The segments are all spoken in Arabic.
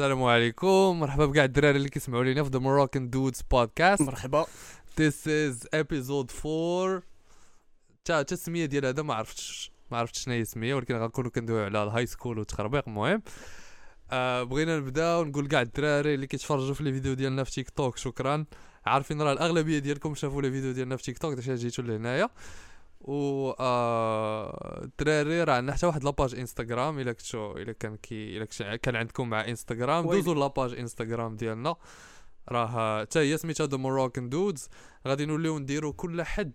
السلام عليكم. مرحبا بكاع الدراري اللي كيسمعوا لينا في The Moroccan Dudes podcast مرحبا. This is episode 4 تا تا السمية ديال هذا ما عرفتش ما عرفتش شنو هي السمية ولكن غنكونوا كندويو على ال high school والتخربيق المهم. آه بغينا نبداو نقول كاع الدراري اللي كيتفرجوا في les vidéos ديالنا في تيك توك شكرا. عارفين راه الأغلبية ديالكم شافوا les vidéos ديالنا في تيك توك داكشي جيتو لهنايا. و آه، الدراري راه عندنا حتى واحد la page انستغرام إلا كنتو إلا كان كي إلا كان عندكم مع انستغرام ويلي. دوزو la page انستغرام ديالنا. راه حتى هي سميتها The Moroccan Dudes غادي نوليو نديرو كل حد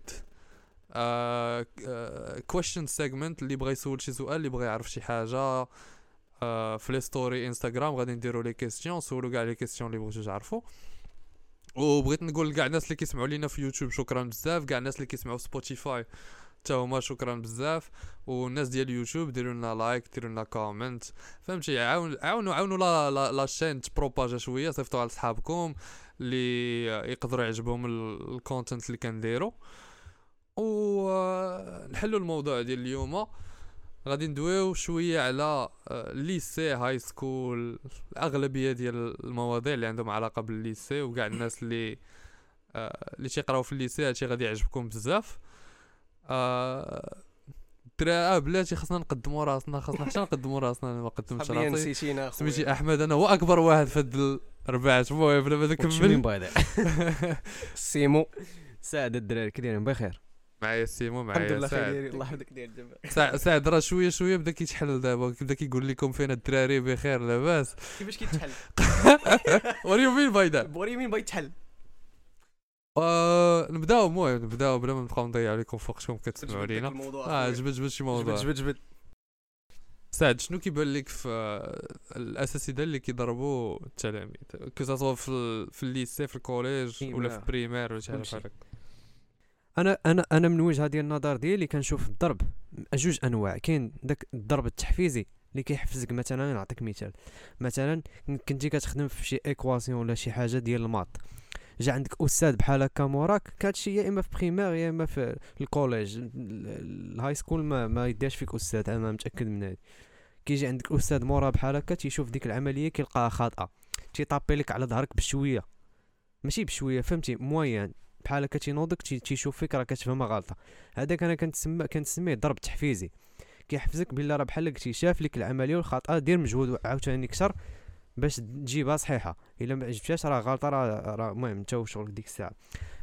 question segment اللي بغى يسول شي سؤال اللي بغى يعرف شي حاجة آه، في les stories انستغرام غادي نديرو les questions سولو كاع les questions اللي بغيتو تعرفوا وبغيت نقول لكاع الناس اللي كيسمعوا لينا في يوتيوب شكرا بزاف كاع الناس اللي كيسمعوا في سبوتيفاي حتى هما شكرا بزاف. والناس ديال اليوتيوب ديروا لنا like ديروا لنا comment فهمتي؟ عاون عاونوا عاونوا la la, la chaîne تبروباجا شوية صيفطوا على صحابكم اللي يقدروا يعجبهم ال- ال content اللي كنديرو ونحلوا الموضوع ديال اليوم. غادي ندويو شوية على ال lycée high school الأغلبية ديال المواضيع اللي عندهم علاقة بال lycée وكاع الناس اللي آه، اللي تيقراو في ال lycée هادشي غادي يعجبكم بزاف. آه، الدرا آه بلاتي خاصنا نقدموا راسنا خاصنا حتى نقدموا راسنا أنا ما قدمتش راسي. نسيتينا سميتي أحمد أنا هو أكبر واحد في هاد الرباعات المهم بلا ما نكمل سيمو. ساعد الدراري كي دايرين بخير. معايا سيمو الحمد معايا لله سعد. خير الله يحفظك الجماعه سع- سعد راه شوية شوية بدأ كيتحل دابا بدأ كيقول لكم فين الدراري؟ بخير لاباس. كيفاش كيتحل what you mean by that بوري مين بغا يتحل آه، نبدأو المهم نبدأو بلا ما نبقاو نضيع عليكم وقتكم كتسمعوا لينا. الموضوع آه جبد جبد شي موضوع. جبد جبد. سعد شنو كيبان لك في الاساسيات اللي كيضربوا التلاميذ؟ كو في في ال lycée في ال collège ولا في primaire. ولا شي حاجة. بحال هكا أنا أنا أنا من وجهة ديال النظر ديالي كنشوف الضرب جوج أنواع. كاين داك الضرب التحفيزي اللي كيحفزك مثلا نعطيك مثال. مثلا كنتي كتخدم في شي équation ولا شي حاجة ديال ال maths. جا عندك أستاذ بحال هكا موراك كاتشي يا إما في primaire يا إما في ال collège ال- ال- ال high school ما ما يديرش فيك أستاذ أنا متأكد من هذا كيجي عندك أستاذ مورا بحال هكا تيشوف ديك العملية كيلقاها خاطئة. تيطابي لك على ظهرك بشوية. ماشي بشوية فهمتي؟ moyen بحال هكا تينوضك تي- تيشوف فيك راه كتفهمها غلطة. هذاك أنا كنتسمى كنسميه ضرب تحفيزي. كيحفزك بلا راه بحال شاف لك العملية والخطأ دير مجهود عاوتاني كثر باش تجيبها صحيحة. إلا ما عجبتهاش راه غلطة راه المهم أنت وشغلك ديك الساعة.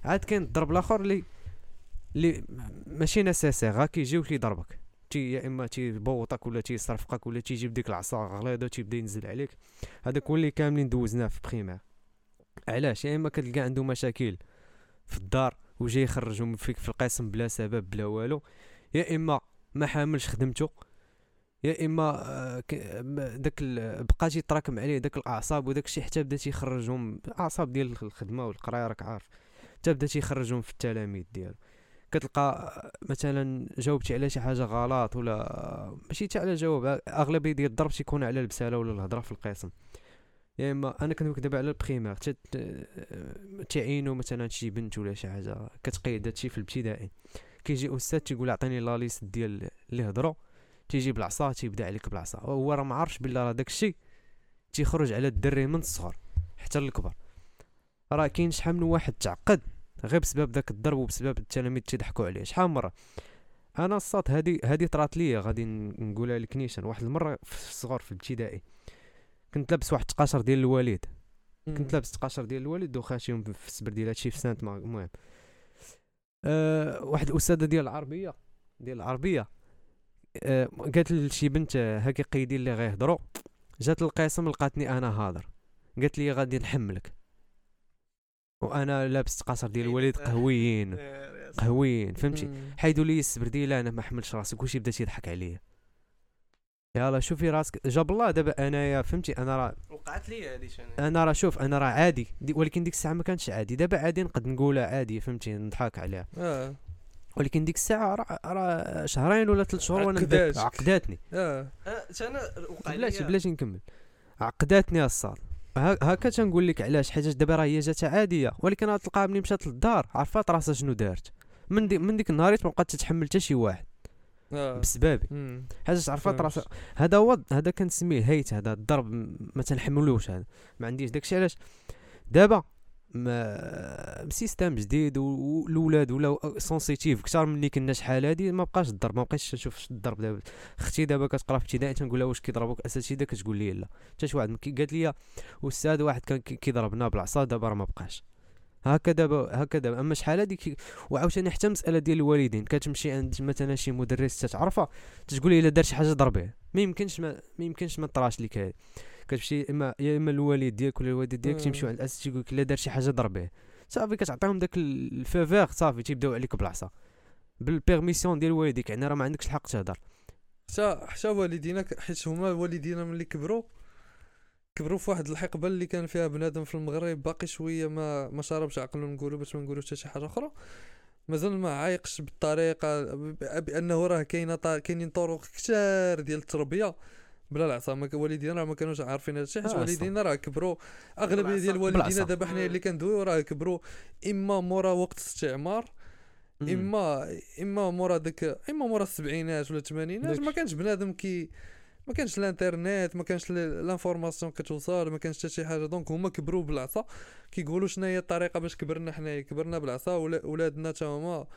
عاد كاين الضرب الآخر اللي اللي ماشي nécessaire غا كيجي وكيضربك تي يا إما تيبوطك ولا تيصرفقك ولا تيجيب ديك العصا غليظه تيبدا ينزل عليك. هذاك هو اللي كاملين دوزناه في primaire علاش؟ يا إما كتلقى عنده مشاكل. في الدار وجاي يخرجهم فيك في القسم بلا سبب بلا والو. يا إما ما حاملش خدمته يا إما آه، داك بقى تيتراكم عليه داك الأعصاب وداك الشيء حتى بدا تيخرجهم الاعصاب ديال الخدمة والقراية راك عارف. حتى بدا تيخرجهم في التلاميذ ديالو. كتلقى آه، مثلا جاوبتي على شي حاجة غلط ولا آه، ماشي حتى على جواب أغلبية ديال الضرب تيكون على البسالة ولا الهضره في القسم. يا اما أنا كندوي دابا على البريمير تعينوا مثلا شي بنت ولا شي حاجة كتقيد هادشي في الابتدائي. كيجي أستاذ تيقول عطيني la liste ديال اللي هضروا تيجي بالعصا تيبدأ عليك بالعصا هو راه ما عارفش بلا راه داكشي تيخرج على الدري من الصغر حتى الكبر راه كاين شحال من واحد تعقد غير بسبب داك الضرب وبسبب التلاميذ تيضحكوا عليه. شحال من مرة؟ أنا الصاد هادي هادي طرات ليا غادي نقولها لك نيشان. واحد المرة في الصغر في الابتدائي. كنت لابس واحد التقاشر ديال الوالد كنت لابس تقاشر ديال الوالد وخاشيهم في السبر ديال هادشي في سانت المهم. أه واحد الأستاذة ديال العربية ديال العربية أه قالت لشي بنت هاكي قيدين اللي غيهضروا. جات للقسم لقاتني أنا هادر. قالت لي غادي نحملك. وأنا لابس تقاشر ديال الوالد قهويين قهويين فهمتي؟ حيدوا لي السبرديله أنا ما حملش راسي. كلشي بدا تيضحك عليا. يلا شوفي راسك. جاب الله دابا انايا فهمتي أنا راه وقعت لي هذه شنو أنا. راه شوف أنا راه عادي. دي ولكن ديك الساعة ما كانتش عادي. دابا عادي نقد نقولها عادي فهمتي نضحك عليها. آه. ولكن ديك الساعة راه راه شهرين ولا ثلاث شهور وأنا عقداتني. آه. أنا وقع لي. بلاتي بلاتي نكمل. عقداتني الصاد. ها- هكا تنقول لك علاش حيت دابا راه هي جات عادية. ولكن راه تلقاها ملي مشات للدار عرفات راسها شنو دارت. من دي من ديك النهار ما بقات تتحمل حتى شي واحد. آه. بسبابي. مم. حاجة تعرفها فهمت. طرا هذا هو هذا كنسميه هيت هذا الضرب ما تنحملوش هذا. ما عنديش داكشي علاش. دابا ما système جديد و- والاولاد ولاو sensitive أكثر من اللي كنا شحال هادي ما بقاش الضرب ما بقيتش نشوف الضرب دابا. أختي دابا كتقرا في ابتدائي تنقول لها واش كيضربوك اساتذه كتقول لي لا. حتى شي واحد قالت لي أستاذ واحد كان كي- كيضربنا بالعصا دابا راه ما بقاش. هكا دابا هكا دابا أما شحال هادي كي- وعاوتاني حتى مسألة ديال الوالدين. كتمشي عند مثلا شي مدرس تتعرفها تقول لي إلا دار شي حاجة ضربيه ما يمكنش ما, ما يمكنش ما طراش لك هادي. كتمشي اما يا إما الوالد ديالك ولا الوالدة ديالك. تيمشيو عند الاساتذه تيقول لك إلا دار شي حاجة ضربيه صافي كتعطيهم داك ال- ال faveur صافي تيبداو عليك بالعصا بال permission ديال والديك يعني راه ما عندكش الحق تهضر. حتى حتى والدينا حيت هما والدينا ملي كبروا كبروا في واحد الحقبة اللي كان فيها بنادم في المغرب باقي شوية ما ما شاربش عقلو نقولوا باش ما نقولوش حتى شي حاجة أخرى. مازال ما عايقش بالطريقة بأنه راه كاينة كاينين طرق كتار ديال التربية. بلا العصا والدينا راه ما كانوش عارفين هادشي حيت والدينا راه كبروا. أغلبية ديال. والدينا. دابا حنايا اللي كندويو راه كبروا. إما مورا وقت الاستعمار. اما إما مورا داك إما مورا السبعينات ولا الثمانينات ما كانش بنادم كي ما كانش الانترنت ما كانش l'information كتوصل ما كانش حتى شي حاجة donc هما كبروا بالعصا كيقولوا شنو هي الطريقة باش كبرنا حنايا كبرنا بالعصا ولا ولادنا تا هما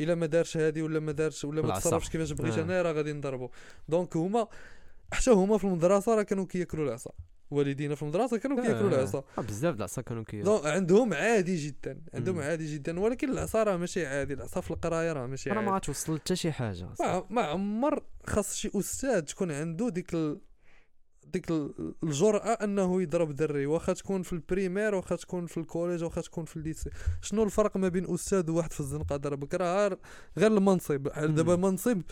إلا ما دارش هادي ولا ما دارش ولا ما. تصرفش كيفاش بغيت آه. أنا راه غادي نضربو donc هما حتى هما في المدرسة راه كانوا كياكلوا العصا والدينا في المدرسة كانوا كياكلوا العصا. آه بزاف العصا كانوا كي donc عندهم عادي جدا عندهم مم. عادي جدا ولكن العصا راه ماشي عادي العصا في القراية راه ماشي راه عادي. ما غاتوصل حتى شي حاجة ما ما عمر خاص شي أستاذ تكون عنده ديك ال... ديك ال- الجرأة أنه يضرب دري واخا تكون في ال primaire واخا تكون في ال collège واخا تكون في ال lycée شنو الفرق ما بين أستاذ وواحد في الزنقة؟ ضربك راه غير المنصب. دابا. منصب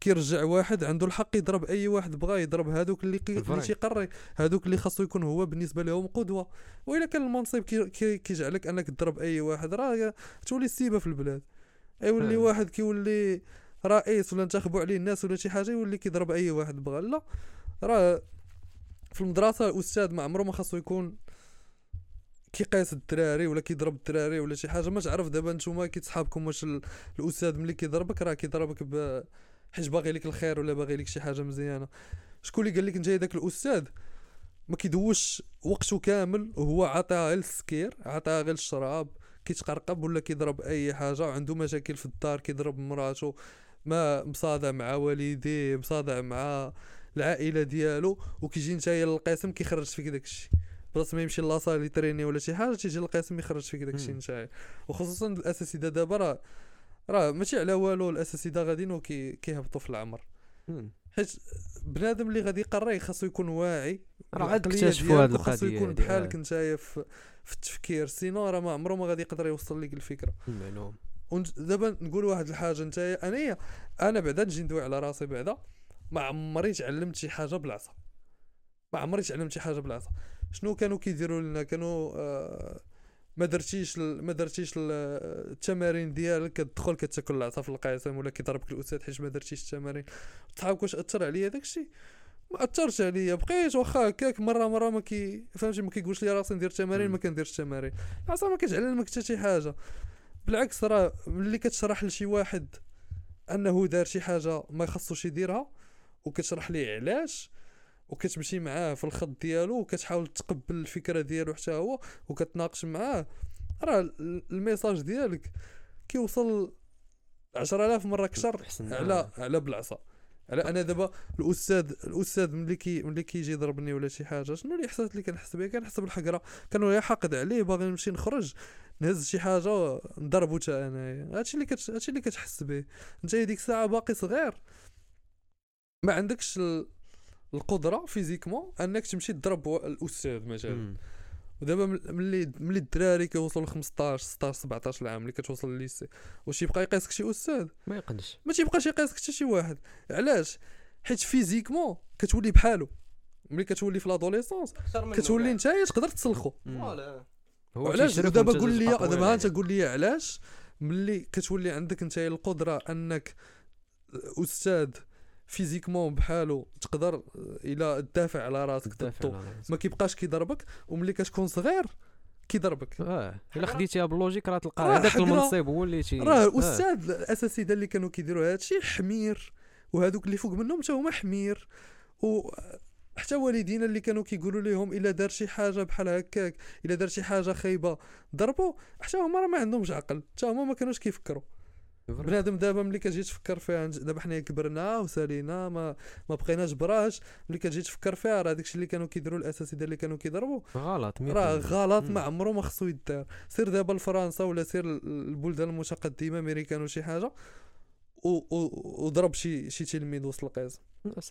كيرجع واحد عنده الحق يضرب أي واحد بغا يضرب هادوك اللي كي... اللي. تيقري. هادوك اللي خاصو يكون هو بالنسبة لهم قدوة. وإلا كان المنصب كي... كي... كيجعلك أنك تضرب أي واحد راه تولي السيبة في البلاد. يولي. واحد كيولي رئيس ولا انتخبوا عليه الناس ولا شي حاجة يولي كيضرب أي واحد بغا. لا راه في المدرسة الاستاذ ما عمره ما خاصو يكون كيقاس الدراري ولا كيضرب الدراري ولا شي حاجة. ما تعرف دابا نتوما كيتصحابكم واش ال- الأستاذ ملي كيضربك راه كيضربك ب حيت باغي لك الخير ولا باغي لك شي حاجة مزيانة. شكون اللي قال لك انت داك الأستاذ؟ ما كيدوش وقته كامل وهو عطاها غير السكير عطاها غير الشراب كيتقرقب ولا كيضرب أي حاجة وعنده مشاكل في الدار كيضرب مراته ما مصادع مع والديه مصادع مع العائلة ديالو وكيجي نتايا للقسم كيخرج فيك داكشي بلاص ما يمشي la salle يتريني ولا شي حاجة تيجي للقسم يخرج فيك داكشي. نتايا. وخصوصا الاساتذه دابا راه راه ماشي على والو الاساتذه غاديين كيهبطوا في العمر. حيت بنادم اللي غادي يقري خاصو يكون واعي راه عاد اكتشفوا وخاصو القضية يكون هادي، بحالك. نتايا في في التفكير سينو راه ما عمره ما غادي يقدر يوصل لك الفكرة. المعلوم ونت- دابا نقول واحد الحاجة نتايا انايا أنا بعدا نجي ندوي على راسي بعدا ما عمري تعلمت شي حاجة بالعصا ما عمري تعلمت شي حاجة بالعصا شنو كانوا كيديروا لنا؟ كانوا آه ما درتيش ما درتيش ال- التمارين ديالك كتدخل كتاكل العصا في القسم ولا كيضربك الأستاذ حيت ما درتيش التمارين. صحابك واش أثر عليا داكشي؟ ما أثرش عليا بقيت واخا هكاك مرة مرة ما كي فهمتي؟ ما كيقولش لي راسي ندير تمارين. ما كنديرش تمارين. العصا ما كتعلمك حتى شي حاجة. بالعكس راه ملي كتشرح لشي واحد أنه دار شي حاجة ما خصوش يديرها وكتشرح ليه علاش وكتمشي معاه في الخط ديالو وكتحاول تقبل الفكرة ديالو حتى هو وكتناقش معاه. راه ال- ال message ديالك كيوصل 10000 مرة أكثر أحسن. على. على بالعصا على أنا دابا الاستاذ الأستاذ ملي كي ملي كيجي يضربني ولا شي حاجة شنو الاحساس اللي كنحس به كنحس بالحقرة. كانوا يا حاقد عليه باغي نمشي نخرج نهز شي حاجة نضربو حتى أنا. هادشي اللي كت... هادشي اللي كتحس به أنت ديك الساعة باقي صغير. ما عندكش ال... القدرة physiquement أنك تمشي تضرب الأستاذ مثلا. ودابا مل- ملي ملي الدراري كيوصلوا ل 15 16 17 عام ملي كتوصل ل lycée واش يبقى يقيسك شي أستاذ؟ ما يقدش ما تيبقاش يقيسك حتى شي واحد. علاش؟ حيت physiquement كتولي بحالو. ملي كتولي في l'adolescence كتولي. نتايا تقدر تسلخو. تيشرف دابا قول لي دابا انت عليه. قول لي علاش ملي كتولي عندك انت القدرة أنك أستاذ physiquement بحالو تقدر إلى تدافع على راسك تدافع ضدو. ما كيبقاش كيضربك وملي كتكون صغير كيضربك آه إلا خديتيها بال logique راه تلقى هذاك. المنصب هو اللي تي راه آه. الأستاذ الاساتذه اللي كانوا كيديروا هادشي حمير وهذوك اللي فوق منهم حتى هما حمير و حتى والدينا اللي كانوا كيقولوا لهم إلا دار شي حاجة بحال هكاك إلا دار شي حاجة خايبة ضربوا حتى هما راه ما عندهمش عقل حتى هما ما كانوش كيفكروا بنادم دابا ملي كتجي تفكر فيها دابا حنا كبرنا وسالينا ما ما بقيناش براش. ملي كتجي تفكر فيها راه داكشي اللي كانوا كيديروا الاساتذه اللي كانوا كيضربوا غلط راه. غلط. ما عمره ما خصو يدار. سير دابا لفرنسا ولا سير البلدان المتقدمة أمريكان وشي حاجة وضرب شي شي تلميذ وسط القيس.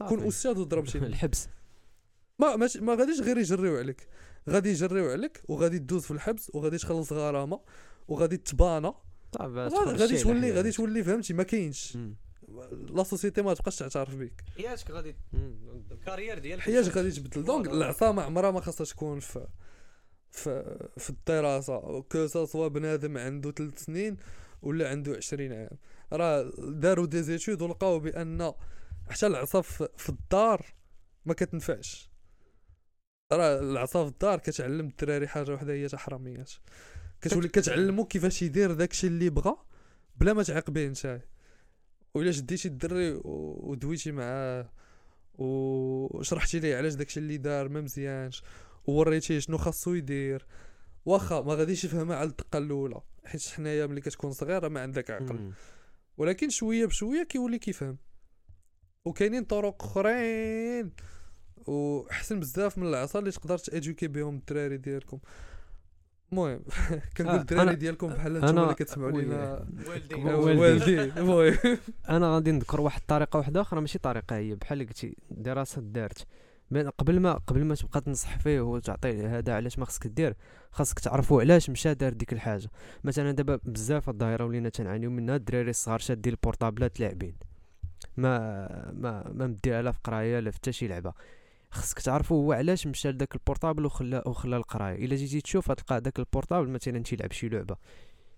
كون أستاذ وضرب شي الحبس. ما ماشي ما غاديش غير يجريو عليك. غادي يجريو عليك وغادي تدوز في الحبس وغادي تخلص غرامة وغادي تبانا. غادي تدخل غادي تولي. غادي تولي فهمتي؟ ما كاينش. la société ما تبقاش تعترف بك حياتك غادي. ال carrière ديالك حياتك غادي تبدل. donc. العصا ما عمرها ما خاصها تكون في في في الدراسة. que ce soit بنادم عنده ثلاث سنين ولا عنده 20 عام. راه داروا des études ولقاو بأن حتى العصا في الدار ما كتنفعش. راه العصا في الدار كتعلم الدراري حاجة وحدة هي تا حراميات كتولي كتعلمو كيفاش يدير داكشي اللي بغا بلا ما تعاقبيه نتايا وإلا شديتي الدري ودويتي معاه وشرحتي ليه علاش داكشي اللي دار ما مزيانش ووريتيه شنو خاصو يدير. واخا ما غاديش يفهمها على الدقة الأولى حيت حنايا ملي كتكون صغير راه ما عندك عقل. ولكن شوية بشوية كيولي كيفهم. وكاينين طرق أخرين. وحسن بزاف من العصا اللي تقدر تأدوكي بهم الدراري ديالكم. المهم كنقول آه، الدراري أنا- ديالكم بحال أنتم اللي كتسمعوا. لينا والدين والدي. المهم. أنا غادي نذكر واحد الطريقة واحدة أخرى ماشي طريقة هي بحال اللي قلتي دراسة دارت بين- قبل ما قبل ما تبقى تنصح فيه وتعطيه هذا علاش ما خصك دير خاصك تعرفوا علاش مشى دار ديك الحاجة. مثلا دابا بزاف الظاهره ولينا تنعانيو منها الدراري الصغار شادين البورطابلات لاعبين. ما ما ما مديها لا في قرايه لا في حتى شي لعبة. خصك تعرفوا هو علاش مشى لذاك ال portable وخلى وخلى القراية. إلا جيتي تشوف تلقى داك ال portable مثلا تيلعب شي لعبة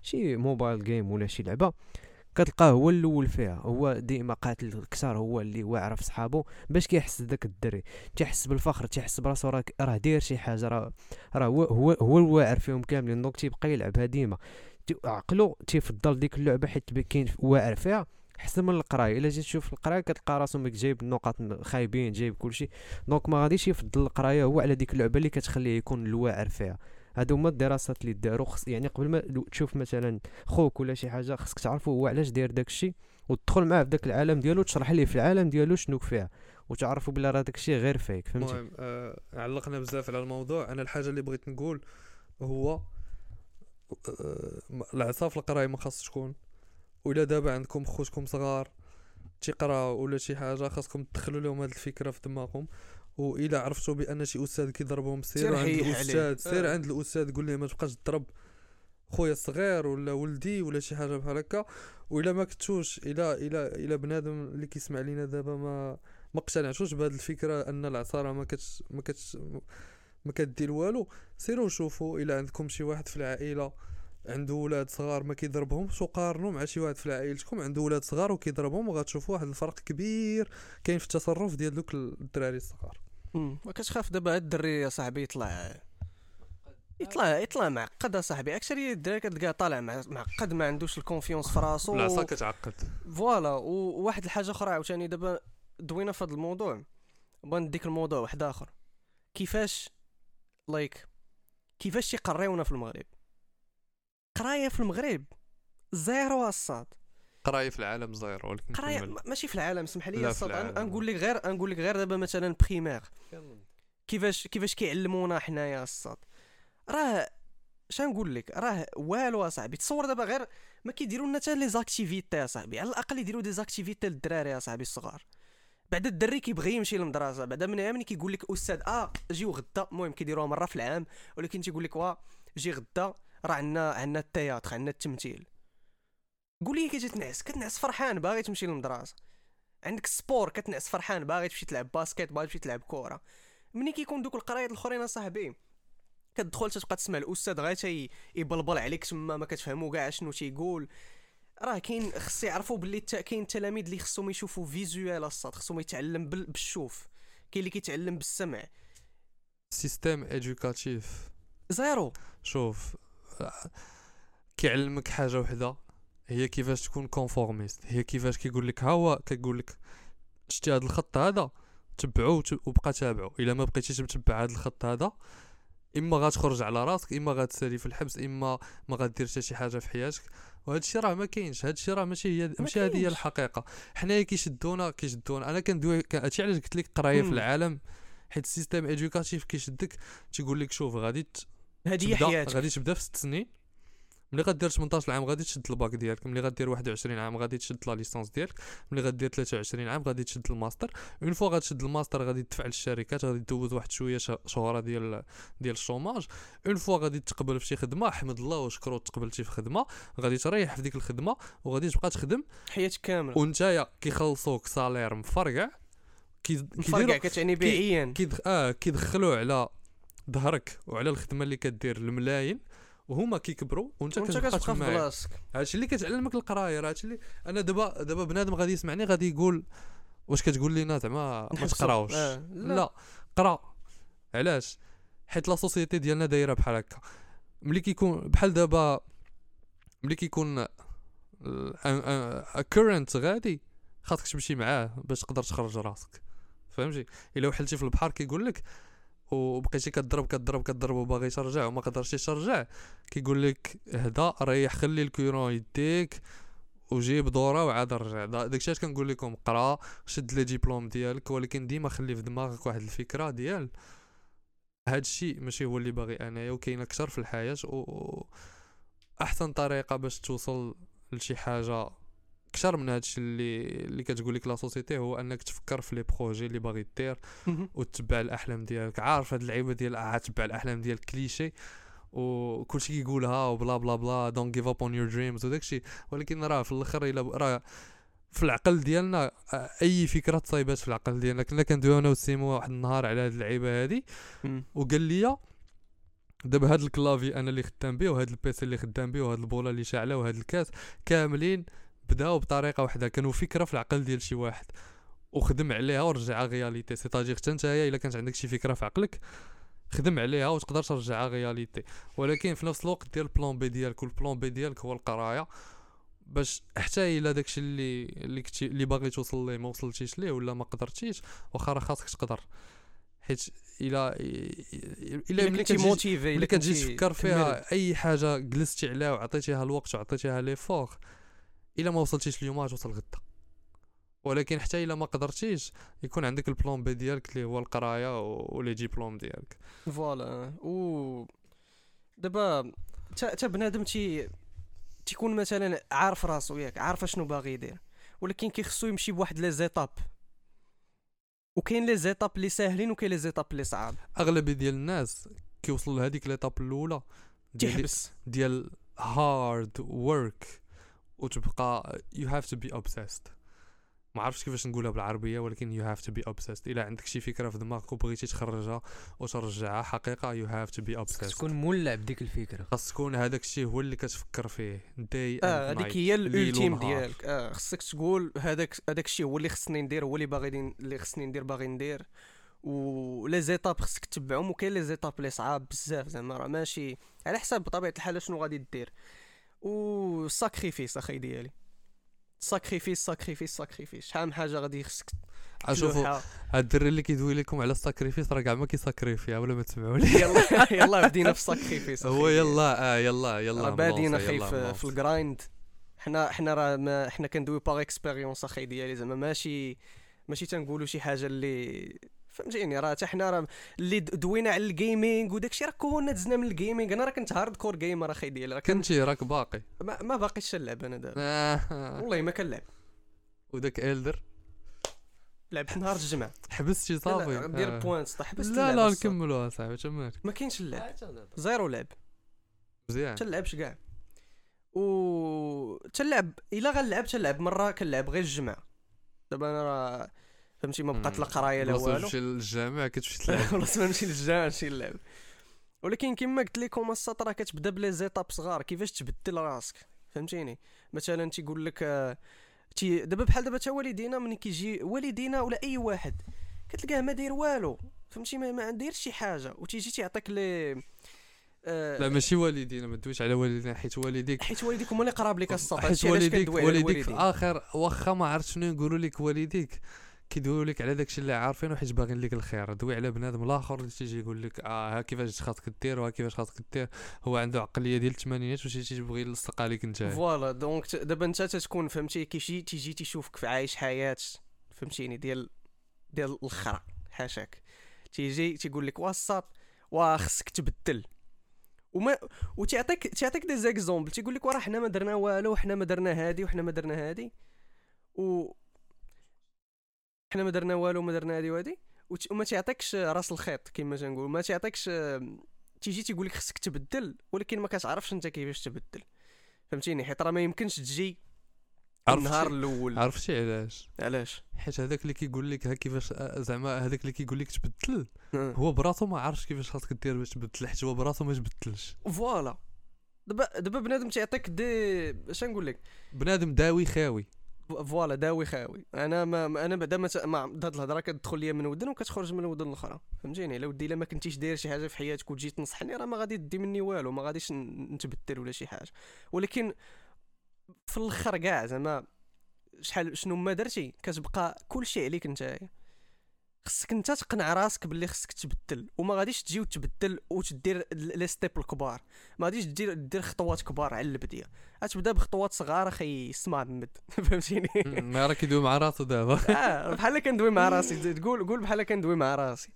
شي mobile game ولا شي لعبة كتلقاه هو الأول فيها. هو ديما قاتل كثار هو اللي واعر في صحابه باش كيحس داك الدري. تيحس بالفخر تيحس براسو راه داير شي حاجة راه راه هو هو هو الواعر فيهم كاملين. donc تيبقى يلعبها ديما عقلو تيفضل ديك اللعبة حيت كاين واعر فيها. احسن من القراية. إلا جيت تشوف القراية كتلقى راسو جايب النقط خايبين جايب كلشي. donc ما غاديش يفضل القراية هو على ديك اللعبة اللي كتخليه يكون الواعر فيها. هادو هما الدراسات اللي داروا. خص يعني قبل ما تشوف مثلا خوك ولا شي حاجة خصك تعرفوا هو علاش داير داك الشيء وتدخل معاه في داك العالم ديالو تشرح ليه في العالم ديالو شنو فيه وتعرفوا بلا راه داك الشيء غير فيك. فهمتي؟ المهم آه علقنا بزاف على الموضوع. أنا الحاجة اللي بغيت نقول هو آه العصا في القراية ما خاص تكون ولا دابا عندكم خوتكم صغار تيقراو ولا شي حاجة خاصكم تدخلوا لهم هذه الفكرة في دماغهم واذا عرفتوا بأن شي أستاذ كيضربهم سير سير عند. الأستاذ سير آه. عند الأستاذ قول ليه ما تبقاش تضرب خويا الصغير ولا ولدي ولا شي حاجة بحال هكا وإلا ما كنتوش إلى إلى إلى بنادم اللي كيسمع لينا دابا ما ما اقتنعتوش بهذه الفكرة أن العصا راه ما كتش ما كتش ما كدير والو سيروا شوفوا إلى عندكم شي واحد في العائلة عنده ولاد صغار ما كيضربهمش وقارنوا مع شي واحد في عائلتكم عنده ولاد صغار وكيضربهم وغتشوفوا واحد الفرق كبير كاين في التصرف ديال دوك الدراري الصغار. ما كتخاف دابا هاد الدري يا صاحبي يطلع يطلع يطلع معقد يا صاحبي. أكثر الدراري كتلقاه طالع مع- معقد ما عندوش ال confiance في راسو. العصا كتعقد. voilà وواحد الحاجة أخرى عاوتاني دابا دوينا في هذا الموضوع. بغا نديك الموضوع واحد آخر. كيفاش like كيفاش تيقريونا في المغرب؟ قراية في المغرب. zéro الصاط قراية في العالم صغير ولكن قراية ماشي في العالم سمح لي الصاط العالم. أن- نقول لك غير نقول لك غير دابا مثلا primaire كيفاش كيفاش كيعلمونا حنايا الصاط راه اش نقول لك؟ راه والو أصاحبي. تصور دابا غير ما كيديروا لنا حتى les activités يا صاحبي على الأقل يديروا des activités للدراري يا صاحبي الصغار. بعد الدري كيبغي يمشي للمدرسة. بعدا من ملي كيقول لك أستاذ آه جيو غدا. المهم كيديروها مرة في العام. ولكن تيقول لك وا جي غدا. راه عندنا عندنا ال théâtre عندنا التمثيل. قول لي كي تنعس كتنعس فرحان باغي تمشي للمدرسة. عندك sport كتنعس فرحان باغي تمشي تلعب basket باغي تمشي تلعب كره ملي كيكون دوك القرايات الأخرين أصاحبي. كتدخل تبقى تسمع الأستاذ غير تي يبلبل عليك تما ما كتفهمو كاع شنو تيقول. راه كاين خص يعرفوا باللي كاين تلاميذ اللي خصهم يشوفوا visuel الصاط خصهم يتعلم بال- بالشوف. كاين اللي كيتعلم بالسمع. système éducatif zéro. شوف كيعلمك حاجة وحدة. هي كيفاش تكون conformiste هي كيفاش كيقول لك ها هو كيقول لك شتي هذا الخط هذا تبعو وبقى تابعو. إلا ما بقيتيش متبع هذا الخط هذا إما غتخرج على راسك إما غتسالي في الحبس إما ما غدير حتى شي حاجة في حياتك. وهذا الشيء راه ما كاينش. هذا الشيء راه ماشي هي ماشي هذه هي. الحقيقة. حنايا كيشدونا كيشدونا. أنا كندوي هادشي علاش قلت لك قراية في. العالم؟ حيت ال système éducatif كيشدك تيقول لك شوف غادي هذه هي حياتك. غادي تبدأ في ست سنين؟ ملي غدير 18 عام غادي تشد الباك ديالك ملي غدير 21 عام غادي تشد la licence ديالك ملي غدير 23 عام غادي تشد ال master. une fois غتشد الماستر غادي تدفع للشركات غادي دوز واحد شوية شهورة ديال ديال ال chômage. une fois غادي تقبل في شي خدمة حمد الله وشكرو تقبلتي في خدمة. غادي تريح في ديك الخدمة وغادي تبقى تخدم. حياتك كاملة. ونتايا كيخلصوك salaire مفرقع كيديروا كتعني بيعيا. آه كيدخلوا على ظهرك وعلى الخدمة اللي كدير الملايين وهما كيكبروا وانت كتبقى في بلاصتك هادشي اللي كتعلمك القراية راه هادشي اللي أنا دابا دابا بنادم غادي يسمعني غادي يقول واش كتقول لينا زعما ما. تقراوش؟ آه، لا. لا. قرا. علاش؟ حيت la société ديالنا دايرة بحال هكا. ملي كيكون بحال دابا ملي كيكون courant غادي خاصك تمشي معاه باش تقدر تخرج راسك. فهمتي؟ إلا وحلتي في البحر كيقول لك وبقيتي كضرب كضرب كضرب وباغي ترجع وما قدرتيش ترجع كيقول لك اهدا ريح خلي ال courant يديك وجيب دوره وعاد رجع دا- داكشي اش كنقول لكم قرا شد les diplômes ديالك ولكن ديما خلي في دماغك واحد الفكرة ديال هاد الشيء ماشي هو اللي باغي أنايا وكاين أكثر في الحياة و أحسن طريقة باش توصل لشي حاجة أكثر من هادشي اللي اللي كتقول لك la société هو أنك تفكر في les projets اللي باغي دير وتتبع الأحلام ديالك. عارف هاد اللعيبة ديال آه تبع الأحلام ديال كليشي وكلشي كيقولها وبلا بلا بلا don't give up on your dreams وداكشي ولكن راه في الآخر إلا راه في العقل ديالنا آه، أي فكرة تصايبات في العقل ديالنا. كنا كندويو أنا وسيمو واحد النهار على هاد اللعيبة هادي. وقال لي دابا هاد ال clavier أنا اللي خدام به وهاد ال PC اللي خدام به وهاد البوله اللي شاعله وهاد الكاس كاملين بداو بطريقه واحدة كانوا فكره في العقل ديال شي واحد. وخدم عليها ورجعها réalité. C'est-à-dire حتى نتايا الا كانت عندك شي فكرة في عقلك خدم عليها وتقدر ترجعها réalité. ولكن في نفس الوقت دير ال plan B ديالك وال plan B ديالك هو القراية. باش حتى إلا داكشي اللي اللي كنتي اللي باغي توصل ليه ما وصلتيش ليه ولا ما قدرتيش واخا راه خاصك تقدر. حيت إلا إلا ملي كنتي كتجي motivé ملي كتجي تفكر فيها أي حاجة جلستي عليها وعطيتيها الوقت وعطيتيها l'effort إلا ما وصلتيش اليوم غتوصل غدا. ولكن حتى إلا ما قدرتيش يكون عندك ال plan B ديالك اللي هو القراية و les diplômes ديالك. Voilà. و دابا تا بنادم تي تيكون مثلا عارف راسو ياك عارف شنو باغي يدير. ولكن كيخصو يمشي بواحد les étapes. وكاين les étapes اللي ساهلين وكاين les étapes اللي صعاب. أغلبية ديال الناس كيوصلوا لهذيك l'étape الأولى ديال تيحبس. ديال hard work وتبقى you have to be obsessed. ما عرفتش كيفاش نقولها بالعربية ولكن you have to be obsessed. إلا عندك شي فكرة في دماغك وبغيتي تخرجها وترجعها حقيقة you have to be خصك obsessed. تكون مولع بديك الفكرة. خاص تكون هذاك الشيء هو اللي كتفكر فيه. day آه and هذيك night. هي الالتيم. ديالك. آه خصك تقول هذاك هذاك الشيء هو اللي خصني ندير هو اللي باغي اللي خصني ندير باغي ندير. و لي زيتاب خصك تتبعهم وكاين لي زيتاب اللي صعاب بزاف زعما راه ماشي على حساب بطبيعه الحال شنو غادي دير و ساكريفيس أخي ديالي. ساكريفيس ساكريفيس ساكريفيس شحال من حاجة غادي خصك تلوحها. هاد الدري اللي كيدوي لكم على الساكريفيس راه كاع ما كيساكريفيها ولا ما تسمعوا ليه يلا يلا بدينا في ساكريفيس هو يلا آه يلا يلا راه بادين ملونسي، أخي في. الجرايند حنا حنا راه ما حنا كندوي باغ اكسبيريونس أخي ديالي زعما ماشي ماشي تنقولوا شي حاجة اللي فهمتيني؟ راه حتى حنا راه اللي دوينا على الجيمنج وداكشي راه كنا دزنا من الجيمنج أنا راه كنت هارد كور جيمر أخي ديالي راه كنت كنتي راك باقي. ما, ما باقيش نلعب أنا دابا. والله ما كنلعب. وداك إلدر لعبت نهار الجمعة. حبستي صافي. دير. بوينتس طيب حبست لا لا. نكملوها صاحبي تماك ما كاينش اللعب. زيرو لعب. مزيان. تلعبش كاع و تلعب إلا غنلعب تلعب مرة كنلعب غير الجمعة. دابا أنا راه فهمتي؟ ما بقات لا قراية لا والو. تمشي للجامع كتمشي تلعب خلاص ما نمشي للجامع نمشي نلعب ولكن كما قلت لكم السط راه كتبدا بلي زيتاب صغار. كيفاش تبدل راسك؟ فهمتيني؟ مثلا تيقول لك آه، تي دابا بحال دابا تا والدينا ملي كيجي والدينا ولا أي واحد كتلقاه ما داير والو. فهمتي؟ ما, ما داير شي حاجة. وتيجي تيعطيك لي آه، لا ماشي والدينا ما دويش على والدينا حيت والديك حيت والديك هما اللي قراب لك السطح حيت والديك والديك في الوالدين. آخر واخا ما عرفت شنو يقولوا لك والديك. كيدويو لك على داكشي اللي عارفينه حيت باغيين لك الخير. دوي على بنادم الآخر اللي تيجي يقول لك آه ها كيفاش خاصك دير؟ وها كيفاش خاصك دير؟ هو عنده عقلية ديال الثمانينات وشي تيبغي يلصق عليك انت. Voilà donc دابا انت تتكون فهمتي كيجي تيجي تيشوفك في عايش حياة فهمتيني ديال ديال الخرا حاشاك. تيجي تيقول لك واسط وا خصك تبدل. وما وتعطيك تعطيك des exemples تيقول لك وراه حنا ما درنا والو حنا ما درنا هادي وحنا ما درنا هادي. و حنا ما درنا والو ما درنا هادي وهادي. وما تعطيكش راس الخيط كما تنقول ما تعطيكش تيجي تيقول لك خصك تبدل ولكن ما كتعرفش انت كيفاش تبدل. فهمتيني؟ حيت راه ما يمكنش تجي النهار الأول. عرفتي علاش؟ علاش؟ حيت هذاك اللي كيقول لك ها كيفاش آه، زعما هذاك اللي كيقول لك تبدل آه. هو براسو ما عارفش كيفاش خاصك دير باش تبدل حيت هو براسو ما تبدلش Voilà. دابا دابا بنادم تيعطيك دي اش نقول لك بنادم داوي خاوي. Voilà داوي خاوي. أنا ما أنا بعدا ما هاد الهضرة كتدخل ليا من ودن وكتخرج من الودن الأخرى. فهمتيني؟ إلا ودي إلا ما كنتيش داير شي حاجة في حياتك وتجي تنصحني راه ما غادي دي مني والو ما غاديش نتبدل ولا شي حاجة. ولكن في الأخر كاع زعما شحال شنو ما درتي كتبقى كلشي عليك نتايا. خصك انت تقنع راسك باللي خصك تبدل وما غاديش تجي وتبدل وتدير les steps الكبار. ما غاديش دير دير خطوات كبار على البدية. غتبدا بخطوات صغار أخي اسمع مد فهمتيني؟ ما راه كيدوي مع راسو دابا. آه بحال كندوي مع راسي. تقول قول بحال كندوي مع راسي.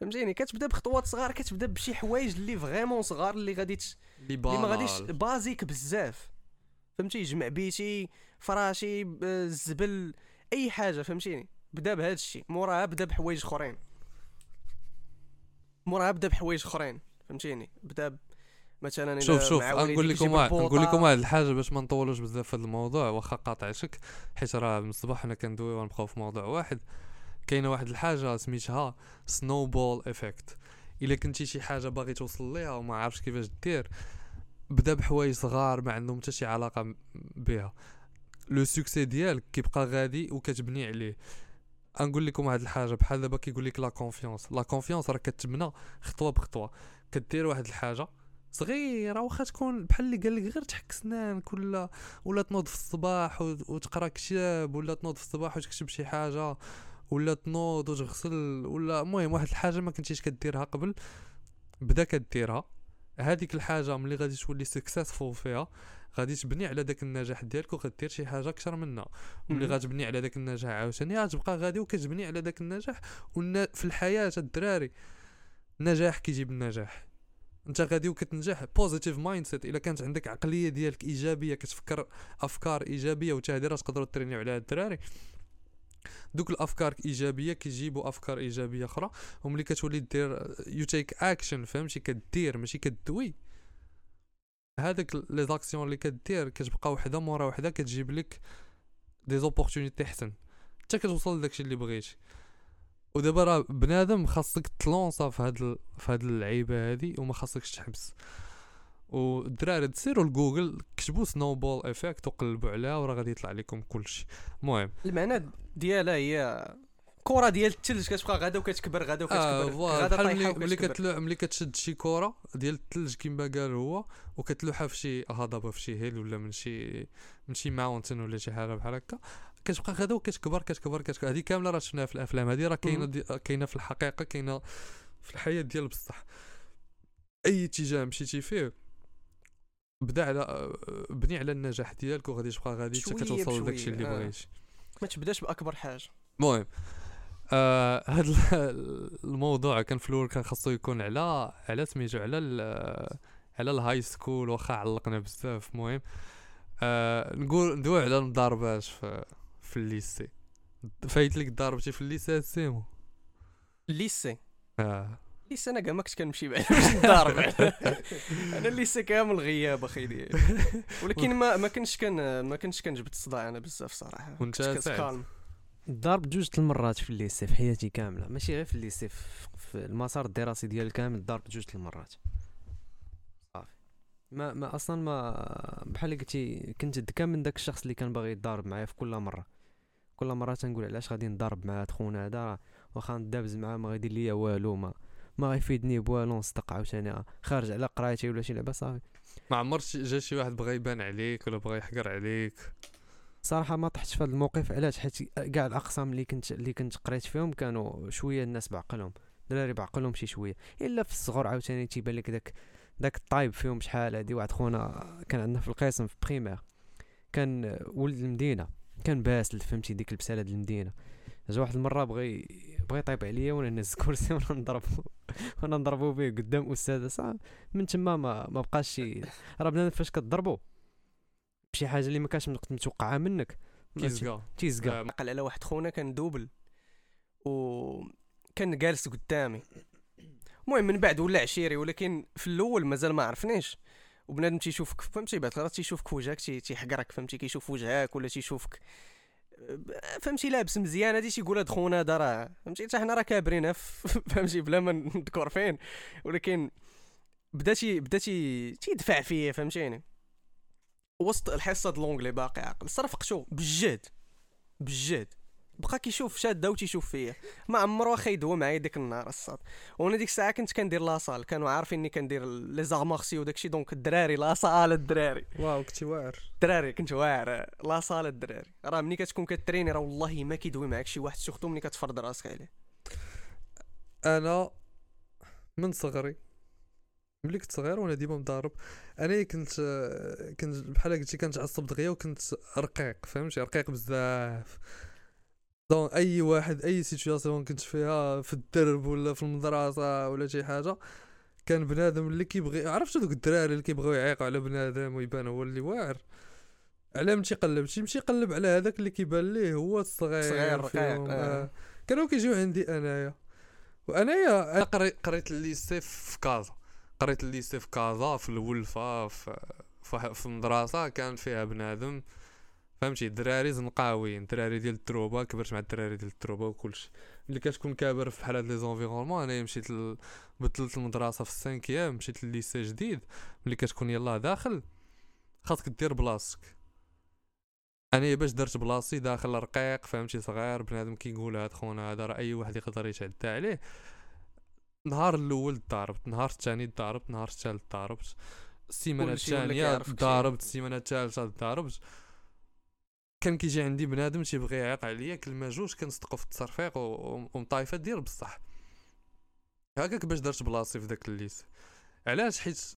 فهمتيني؟ كتبدا بخطوات صغار كتبدا بشي حوايج اللي فريمون صغار اللي غادي. اللي ما غاديش. بازيك بزاف. فهمتي جمع بيتي فراشي الزبل أي حاجة. فهمتيني؟ بدا بهذا الشيء موراها بدا بحوايج أخرين. موراها بدا بحوايج أخرين فهمتيني؟ بدا ب... مثلا شوف شوف نقول لكم. نقول لكم واحد الحاجة باش ما نطولوش بزاف في هذا الموضوع واخا قاطعتك حيت راه من الصباح حنا كندوي ونبقاو في موضوع واحد. كاينة واحد الحاجة سميتها snowball effect إلا كنتي شي حاجة باغي توصل ليها وما عارفش كيفاش دير بدا بحوايج صغار ما عندهم حتى شي علاقة بها. le succès ديالك كيبقى غادي وكتبني عليه. نقول لكم واحد الحاجة بحال دابا كيقول لك la confiance. La confiance راه كتبنى خطوة بخطوة. كدير واحد الحاجة صغيرة واخا تكون بحال اللي قال لك غير تحك سنانك ولا ولا تنوض في الصباح وتقرا كتاب ولا تنوض في الصباح وتكتب شي حاجة ولا تنوض وتغسل ولا المهم واحد الحاجة ما كنتيش كديرها قبل بدا كديرها. هذيك الحاجة ملي غادي تولي successful فيها غادي تبني على داك النجاح ديالك وغدير شي حاجة أكثر منها مهم. غتبني على داك النجاح عاوتاني غتبقى غادي وكتبني على داك النجاح. في الحياة الدراري النجاح كيجيب النجاح. أنت غادي وكتنجح positive mindset إلا كانت عندك عقلية ديالك إيجابية كتفكر أفكار إيجابية وتا هادي راه تقدروا ترينيو عليها الدراري. دوك الأفكار إيجابية كيجيبوا أفكار إيجابية أخرى. وملي كتولي دير you take action فهمتي؟ كدير ماشي كدوي. هذاك les actions اللي كدير كتبقى وحدة مورا وحدة كتجيب لك des opportunités احسن حتى كتوصل لداكشي اللي بغيتي. ودابا راه بنادم خاصك تلونسا في هاد ال... في هاد اللعيبة هادي وما خاصكش تحبس. والدراري تسيروا لجوجل كتبوا snowball effect وقلبوا عليها وراه غادي يطلع لكم كلشي. المهم. المعنى ديالها هي كره ديال الثلج كتبقى غادا وكتكبر غادا آه وكتكبر. غادا بحال طايحة ملي كتلوح ملي كتشد شي كره ديال الثلج كيما قال هو وكتلوحها في شي هضبة في شي هيل ولا من شي من شي ماونتن ولا شي حاجة بحال هكا. كتبقى غادا وكتكبر كتكبر كتكبر. هذه كاملة راه شفناها في الأفلام. هذه راه كاينة. كاينة في الحقيقة كاينة في الحياة ديال بصح. أي اتجاه مشيتي فيه بدا على بني على النجاح ديالك وغادي تبقى غادي حتى كتوصل لداكشي اللي آه. بغيتي. ما تبداش بأكبر حاجة. المهم آه الموضوع كان في الأول كان خاصو يكون على على سميتو على على ال high school واخا علقنا بزاف. المهم آه نقول ندوي على المضاربات في في ال lycée. فايت لك ضاربتي في ال lycée سيمو؟ ال lycée؟ آه. ال lycée أنا كاع ما كنت كنمشي بعدا باش نضارب أنا ال lycée كامل غياب أخي ديالي. ولكن ما ما كنتش كان ما كنتش كنجبد الصداع أنا بزاف صراحة. وأنت كنت؟ calme ضاربت جوج المرات في ال lycée في حياتي كاملة. ماشي غير في ال lycée في, المسار الدراسي ديالي كامل ضاربت جوج المرات. صافي. ما ما أصلا ما بحال قلتي كنت ذكا من داك الشخص اللي كان باغي يضارب معايا في كل مرة. كل مرة تنقول علاش غادي نضارب مع هاد خونا هذا؟ واخا ندابز معاه ما غيدير ليا والو ما ما غيفيدني بوالو نصدق عاوتاني خارج على قرايتي ولا شي لعبة صافي. ما عمر شي- جا شي واحد بغى يبان عليك ولا بغى يحقر عليك. صراحة ما طحتش في هذا الموقف علاش؟ حيت كاع الأقسام اللي كنت اللي كنت قريت فيهم كانوا شوية الناس بعقلهم دراري بعقلهم شي شوية. إلا في الصغر عاوتاني تيبان لك داك داك الطايب فيهم شحال هادي واحد خونا كان عندنا في القسم في primaire كان ولد المدينة كان باسل فهمتي؟ ديك البساله ديال المدينة. جا واحد المرة بغى بغى يطيب عليا وأنا نهز كرسي وأنا نضربو وأنا نضربو به قدام أستاذة صح؟ من تما ما ما بقاش شي. راه بنادم فاش كتضربو بشي حاجة اللي ما كانش متوقعها منك. ما كيزكا تيزكا آه، عقل على واحد خونا كان doublé و كان جالس قدامي. المهم من بعد ولا عشيري ولكن في الأول مازال ما عرفنيش وبنادم تيشوفك فهمتي؟ بعد الخطرات تيشوفك في وجهك تي- تيحقرك فهمتي؟ كيشوف وجهك ولا تيشوفك. فهمتي؟ لابس مزيان هادي تيقول هاد خونا هذا راه فهمتي؟ حتى حنا راه كابرين فهمتي؟ بلا ما نذكر فين. ولكن بدا تي بدا تي تيدفع فيا فهمتيني؟ وسط الحصة د l'anglais باقي عاقل. صرفقتو بالجهد بالجهد بقى كيشوف شاده وتيشوف فيا. ما عمرو واخا يدوى معايا ديك النهار الصاد. وأنا ديك الساعة كنت كندير la salle كانوا عارفيني كندير les arts martiaux وداكشي donc الدراري la salle الدراري. Wow كنتي واعر. الدراري كنت واعر. la salle الدراري. راه ملي كتكون كتريني راه والله ما كيدوي معاك شي واحد. surtout ملي كتفرض راسك عليه. أنا من صغري ملي كنت صغير وأنا ديما مضارب أنا كنت كنت بحال قلتي كنتعصب دغيا وكنت رقيق فهمتي؟ رقيق بزاف. donc أي واحد أي situation كنت فيها في الدرب ولا في المدرسة ولا شي حاجة كان بنادم اللي كيبغي عرفتو دوك الدراري اللي كيبغيو يعيقوا على بنادم ويبان هو اللي واعر؟ على من تيقلب تيمشي يقلب على هذاك اللي كيبان ليه هو الصغير صغير رقيق، آه. آه. كانوا كيجيو عندي أنايا. وأنايا أنا قريت قريت ال lycée في كازا. قريت ال lycée في كازا في الولفة في في, المدرسة كان فيها بنادم فهمتي؟ دراري زنقاويين دراري ديال التروبة كبرت مع الدراري ديال التروبة وكلشي. ملي كتكون كابر في بحال هاد les environnements أنايا مشيت ل... بدلت المدرسة في ال cinquième مشيت ل lycée جديد. ملي كتكون يلاه داخل خاصك دير بلاصتك. أنا باش درت بلاصتي داخل رقيق فهمتي؟ صغير بنادم كيقول هاد خونا هذا راه أي واحد يقدر يتعدى عليه. النهار الأول ضاربت النهار الثاني ضاربت النهار الثالث ضاربت السيمانة الثانية. ضاربت السيمانة الثالثه ضاربت كان كيجي عندي بنادم تيبغي يعيق عليا كلمة جوج كنصدقو في التصرفيق ومطايفه دير بصح. هكاك باش درت بلاصتي في داك ال lycée. علاش؟ حيت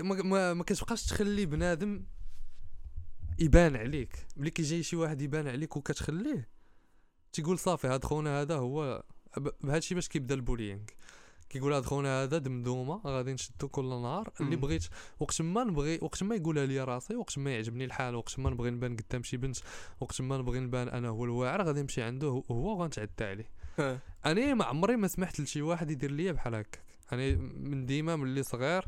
ما, ما, ما كتبقاش تخلي بنادم يبان عليك. ملي كيجي شي واحد يبان عليك وكتخليه تيقول صافي هاد خونا هذا هو بهادشي باش كيبدا البولينغ كيقول هاد خونا هذا دمدومة غادي نشدو كل نهار. اللي. بغيت وقت ما نبغي وقت ما يقولها لي راسي وقت ما يعجبني الحال وقت ما نبغي نبان قدام شي بنت وقت ما نبغي نبان أنا هو الواعر غادي نمشي عنده هو- وغنتعدى عليه. أنا ما عمري ما سمحت لشي واحد يدير ليا بحال هكاك. أنا من ديما ملي صغير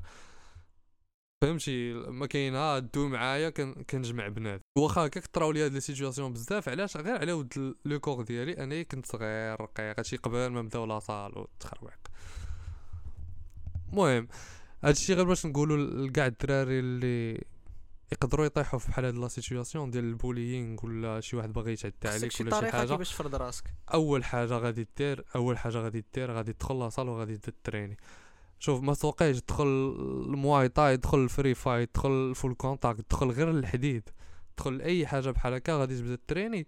فهمتي؟ ما كاين ها دو معايا كن- كنجمع بنات. واخا هكاك طراو لي هاد les situations بزاف علاش؟ غير على ود le corps ديالي. أنا كنت صغير رقيق هادشي قبل ما نبداو la salle والتخربيق المهم هادشي غير باش نقولوا لكاع الدراري اللي يقدروا يطيحوا في بحال هاد la situation ديال ال bullying ولا شي واحد باغي يتعدى عليك ولا شي حاجة. كيفاش تفرض راسك. أول حاجة غادي دير أول حاجة غادي دير غادي تدخل la salle وغادي t'entraîner شوف ما نقولكش تدخل المواي تاي تدخل الفري فايت تدخل ال full contact تدخل غير الحديد. تدخل أي حاجة بحال هكا غادي تبدا t'entraîner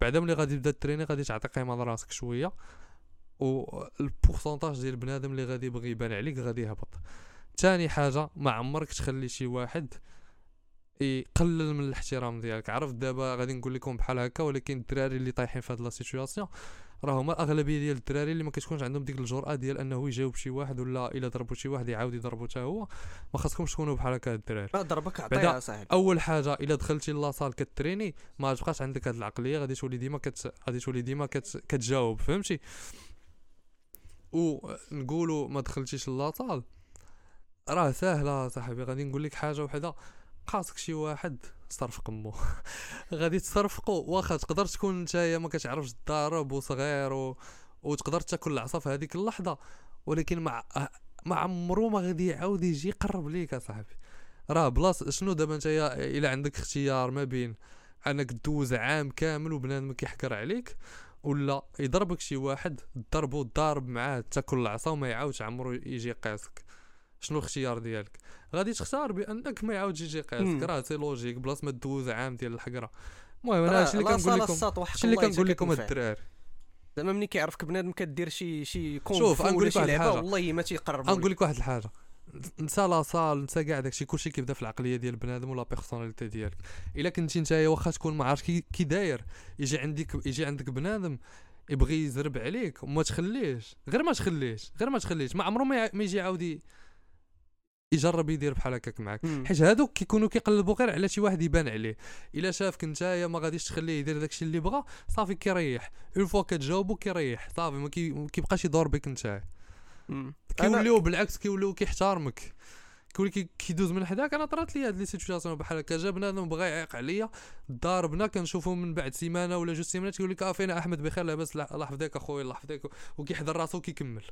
بعدا ملي غادي تبدا t'entraîner غادي تعطي قيمة لراسك شوية. وال pourcentage ديال بنادم اللي غادي يبغي يبان عليك غادي يهبط. تاني حاجة ما عمرك تخلي شي واحد يقلل من الاحترام ديالك. عرفت دابا غادي نقول لكم بحال هكا ولكن الدراري اللي طايحين في هاد la situation راه هما الاغلبيه ديال الدراري اللي ما كتكونش عندهم ديك الجرأة ديال أنه يجاوب شي واحد ولا إلا ضربوا شي واحد يعاود يضربو حتى هو. ما خاصكمش تكونوا بحال هكا الدراري. ضربك عطيها صاحبي. أول حاجة إلا دخلتي لاصال كتريني ما تبقاش عندك هاد العقلية غادي تولي ديما كت... غادي تولي ديما كت... كتجاوب فهمتي؟ ونقولوا ما دخلتيش لاصال راه ساهلة صاحبي غادي نقول لك حاجة وحدة. خاصك شي واحد صرفق امو غادي تصرفقوا واخا تقدر تكون نتايا ما كتعرفش تضارب وصغير و... وتقدر تاكل العصا في هذيك اللحظة. ولكن مع ما عمرو ما غادي يعاود يجي يقرب ليك اصاحبي راه بلاص شنو دابا نتايا إلا عندك اختيار ما بين أنك دوز عام كامل وبنادم كيحكر عليك ولا يضربك شي واحد ضربو ضارب معاه تاكل العصا وما يعاودش عمرو يجي يقاسك شنو الاختيار ديالك؟ غادي تختار بأنك ما يعاودش يجي يقاسك مم. راه c'est logique بلاص ما دوز عام ديال الحقرة. المهم أنا هادشي اللي كنقول لكم؟ هادشي اللي كنقول لكم. الدراري. زعما ملي كيعرفك بنادم كدير شي شي كونغ شوف، غنقول ولا لك شي واحد لعبة الحاجة. والله ما تيقرب. غنقول لك واحد الحاجة. نسى la salle نسى كاع داكشي. كلشي كيبدا في العقلية ديال بنادم وla personnalité ديالك. إلا كنتي نتايا واخا تكون ما عارف كي, داير. يجي عندك يجي عندك بنادم يبغي يزرب عليك وما تخليش غير ما تخليش غير ما تخليش ما عمره ما يجي عاود ي- يجرب يدير بحال هكاك معاك. حيت هادوك كيكونوا كيقلبوا غير على شي واحد يبان عليه. إلا شافك نتايا ما غاديش تخليه يدير داكشي اللي بغا صافي كيريح. une fois كتجاوبو كيريح. صافي ما كي- ما كيبقاش يدور بك نتايا. كيوليو بالعكس كيوليو كيحترمك. كيولي كي- كيدوز من حداك أنا طرات لي هاد les situations بحال هكا. جا بنادم بغا يعيق عليا ضاربنا كنشوفو من بعد سيمانة ولا جوج سيمانات كيقول لك آه فين أحمد بخير لاباس لا- الله يحفظك أخويا الله يحفظك وكيحضر راسو وكيكمل.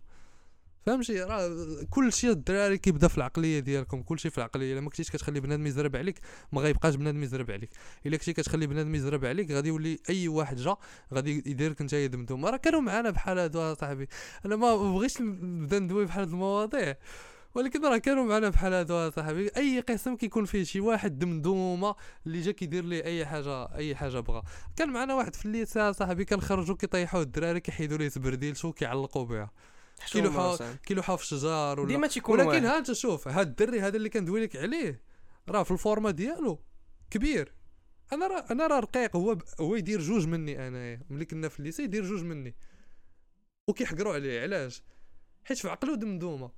فهمتي؟ راه كل شيء الدراري كيبدا في العقلية ديالكم كل شيء في العقلية. إلا ما كنتيش كتخلي بنادم يزرب عليك ما غيبقاش بنادم يزرب عليك. إلا كنتي كتخلي بنادم يزرب عليك غادي يولي أي واحد جا غادي يديرك أنت دمدوم راه كانوا معانا بحال هادو صاحبي أنا ما بغيتش نبدا ندوي بحال هاد المواضيع. ولكن راه كانوا معنا بحال هادو صاحبي أي قسم كيكون فيه شي واحد دمدومة اللي جا كيدير ليه أي حاجة أي حاجة بغا. كان معنا واحد في الليسي صاحبي كنخرجوا كيطيحوا الدراري كيحيدوا ليه سبرديلتو كيعلقوا بها. كيلو حشومة حا- مثلاً. كيلوحوا في الشجار ولا ديما تيكون ولكن. ها انت شوف هاد الدري هذا اللي كندوي لك عليه راه في ال format ديالو كبير. أنا راه أنا راه رقيق هو ب... هو يدير جوج مني انايا ملي كنا في الليسي يدير جوج مني. وكيحقروا عليه علاش؟ حيت في عقلو دمدومة.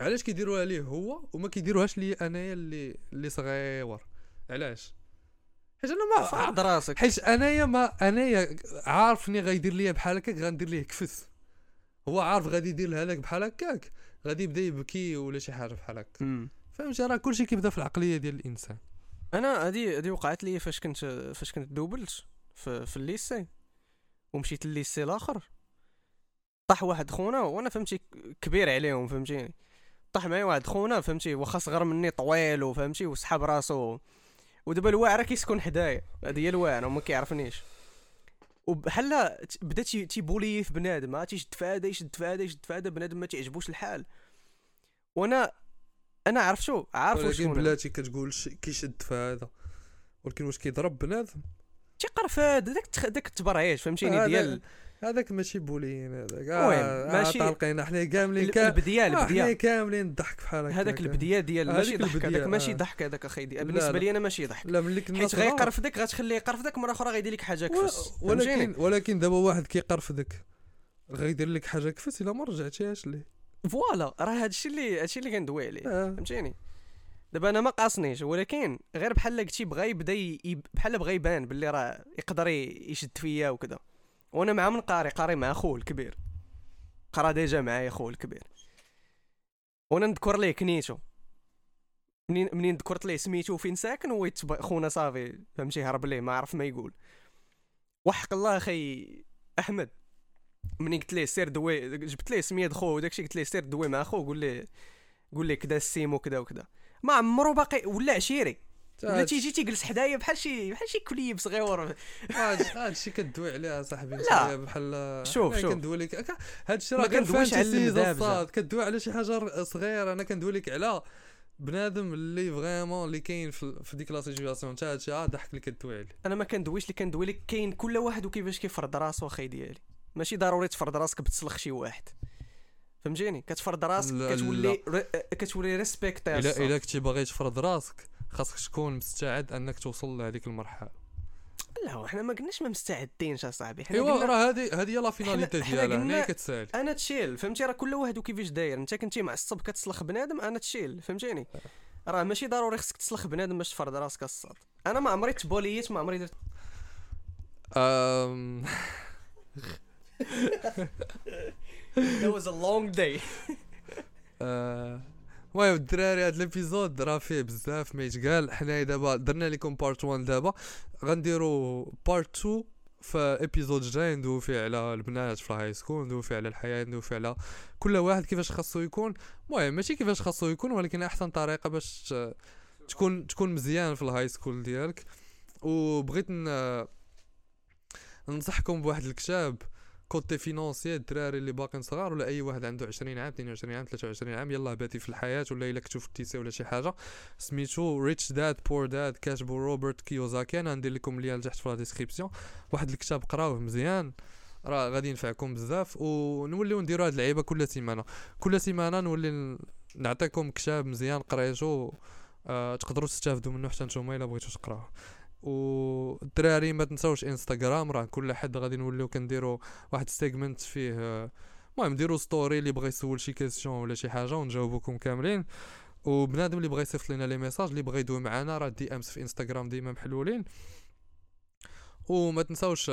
علاش كيديروها ليه هو وما كيديروهاش لي انايا اللي اللي صغيور علاش؟ حيت أنا ما فرد راسك. حيت أنايا ما أنايا عارفني غيدير ليا بحال هكاك غندير ليه كفس هو عارف غادي يدير لها لك بحال هكاك. غادي يبدا يبكي ولا شي حاجة بحال هكا. فهمتي راه كلشي كيبدا في العقلية ديال الإنسان. أنا هادي هادي وقعت لي فاش كنت فاش كنت doublit في, في الليسي. ومشيت لليسي الآخر. طاح واحد خونا وأنا فهمتي كبير عليهم فهمتيني؟ طاح معايا واحد خونا فهمتي؟ واخا صغر مني طويل وفهمتي؟ وسحاب راسو. ودابا الواعره كيسكن حدايا. هادي هي الواعره وما كيعرفنيش. وبحال بدا تي- تيبولي في بنادم تيشد في هذا يشد في هذا يشد في هذا بنادم ما تعجبوش الحال. وأنا أنا عرفتو عارفو ولكن شكون بلاتي كتقول كيشد في هذا ولكن واش كيضرب بنادم؟ تيقرفاد داك داك التبرعيش فهمتيني؟ ديال هذاك ماشي بولين هذاك. المهم، آه ماشي- آه طالقين حنا كاملين ال- كا البدية آه، حنا البديه كاملين الضحك بحال هكا هذاك البدية ديال هذيك ماشي ضحك هذاك ماشي آه. ضحك هذاك أخي. بالنسبة. لي أنا ماشي ضحك. لا ملي كنا حيت غيقرفدك غتخليه يقرفدك مرة أخرى غيدير لك حاجة كفس. ولكن؟ ولكن دابا واحد كيقرفدك غيدير لك حاجة كفس إلا ما رجعتيهاش ليه. voilà راه هادشي اللي هادشي اللي كندوي عليه. آه. فهمتيني؟ دابا أنا ما قاصنيش ولكن غير بحال قلتي بغا يبدا بحال بغا يبان باللي راه يقدر يشد فيا وكذا وأنا مع من قاري قاري مع خوه الكبير. قرا ديجا معايا خوه الكبير. وأنا نذكر ليه كنيتو منين منين ذكرت ليه سميتو فين ساكن هو خونا صافي فهمتي هرب ليه ما عرف ما يقول. وحق الله أخي أحمد. مني قلت ليه سير دوي جبت ليه سمية خو وداكشي قلت ليه سير دوي مع خو قول ليه قول ليه كذا السيم وكذا وكذا ما عمرو باقي ولا عشيري. ولا تيجي تيجلس حدايا بحال شي بحال شي كليب صغيور. هذا الشيء كدوي عليه صاحبي لا. بحال شوف، شوف. كندوي لك هذا الشيء راه غير فانتسي كدوي على شي حاجة صغيرة. أنا كندوي لك على بنادم اللي vraiment اللي كاين في, ديك la situation تاع هادشي آه ضحك اللي كدوي عليه. أنا ما كندويش اللي كندوي لك كاين كل واحد وكيفاش كيفرض راسو أخي ديالي. ماشي ضروري تفرض راسك بتسلخ شي واحد. فهمتيني؟ كتفرض راسك كتولي. كتولي respecté الا إلا كنتي باغي تفرض راسك. خاصك تكون مستعد انك توصل لهذيك المرحلة. لا حنا ما قلناش ما مستعدينش أصاحبي. حنا أيوا راه هذه هذه هي la finalité ديالها هنا هي كتسالي أنا تشيل فهمتي؟ راه كل واحد وكيفاش داير. أنت كنتي معصب كتسلخ بنادم أنا تشيل فهمتيني؟ راه ماشي ضروري خصك تسلخ بنادم باش تفرض راسك الصاد أنا ما عمري تبوليت ما عمري درت. That was a long day. آه، المهم الدراري هاد ال épisode راه فيه بزاف ما يتقال. حنايا دابا درنا لكم part 1 دابا غنديروا part 2 في épisode جاي ندوي فيه على البنات في ال high school ندوي فيه على الحياة ندوي فيه على كل واحد كيفاش خاصو يكون. المهم ماشي كيفاش خاصو يكون ولكن أحسن طريقة باش تكون تكون مزيان في ال high school ديالك. وبغيت. ننصحكم بواحد الكتاب. côté financier الدراري اللي باقيين صغار ولا أي واحد عنده 20 عام 22 عام 23 عام يلاه بادي في الحياة ولا إلا في التيسي ولا شي حاجة. سميتو Rich Dad Poor Dad كاتبو روبرت كيوزاكي. أنا ندير لكم ليا لتحت في la description. واحد الكتاب قراوه مزيان راه غادي ينفعكم بزاف ونوليو نديرو هاد اللعيبة كل سيمانة. كل سيمانة نولي نعطيكم كتاب مزيان قريتو آه تقدروا تستافدوا منه حتى نتوما إلا بغيتو تقراوه. والدراري ما تنساوش إنستغرام راه كل حد غادي نوليو كنديرو واحد segment فيه المهم ديروا story اللي بغى يسول شي question ولا شي حاجة ونجاوبوكم كاملين. وبنادم اللي بغى يصيفط لنا لي message اللي بغى يدوي معنا راه دي امس في انستغرام ديما محلولين. وما تنساوش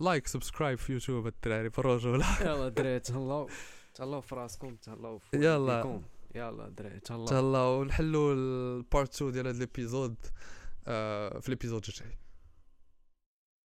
like subscribe في يوتيوب الدراري بالرجوله يلا دراري تهلاو. تهلاو في راسكم تهلاو في يلا. يلا دراري تهلاو. تهلاو. ونحلوا ال part 2 ديال هاد ال episode آه، في ال episode الجاي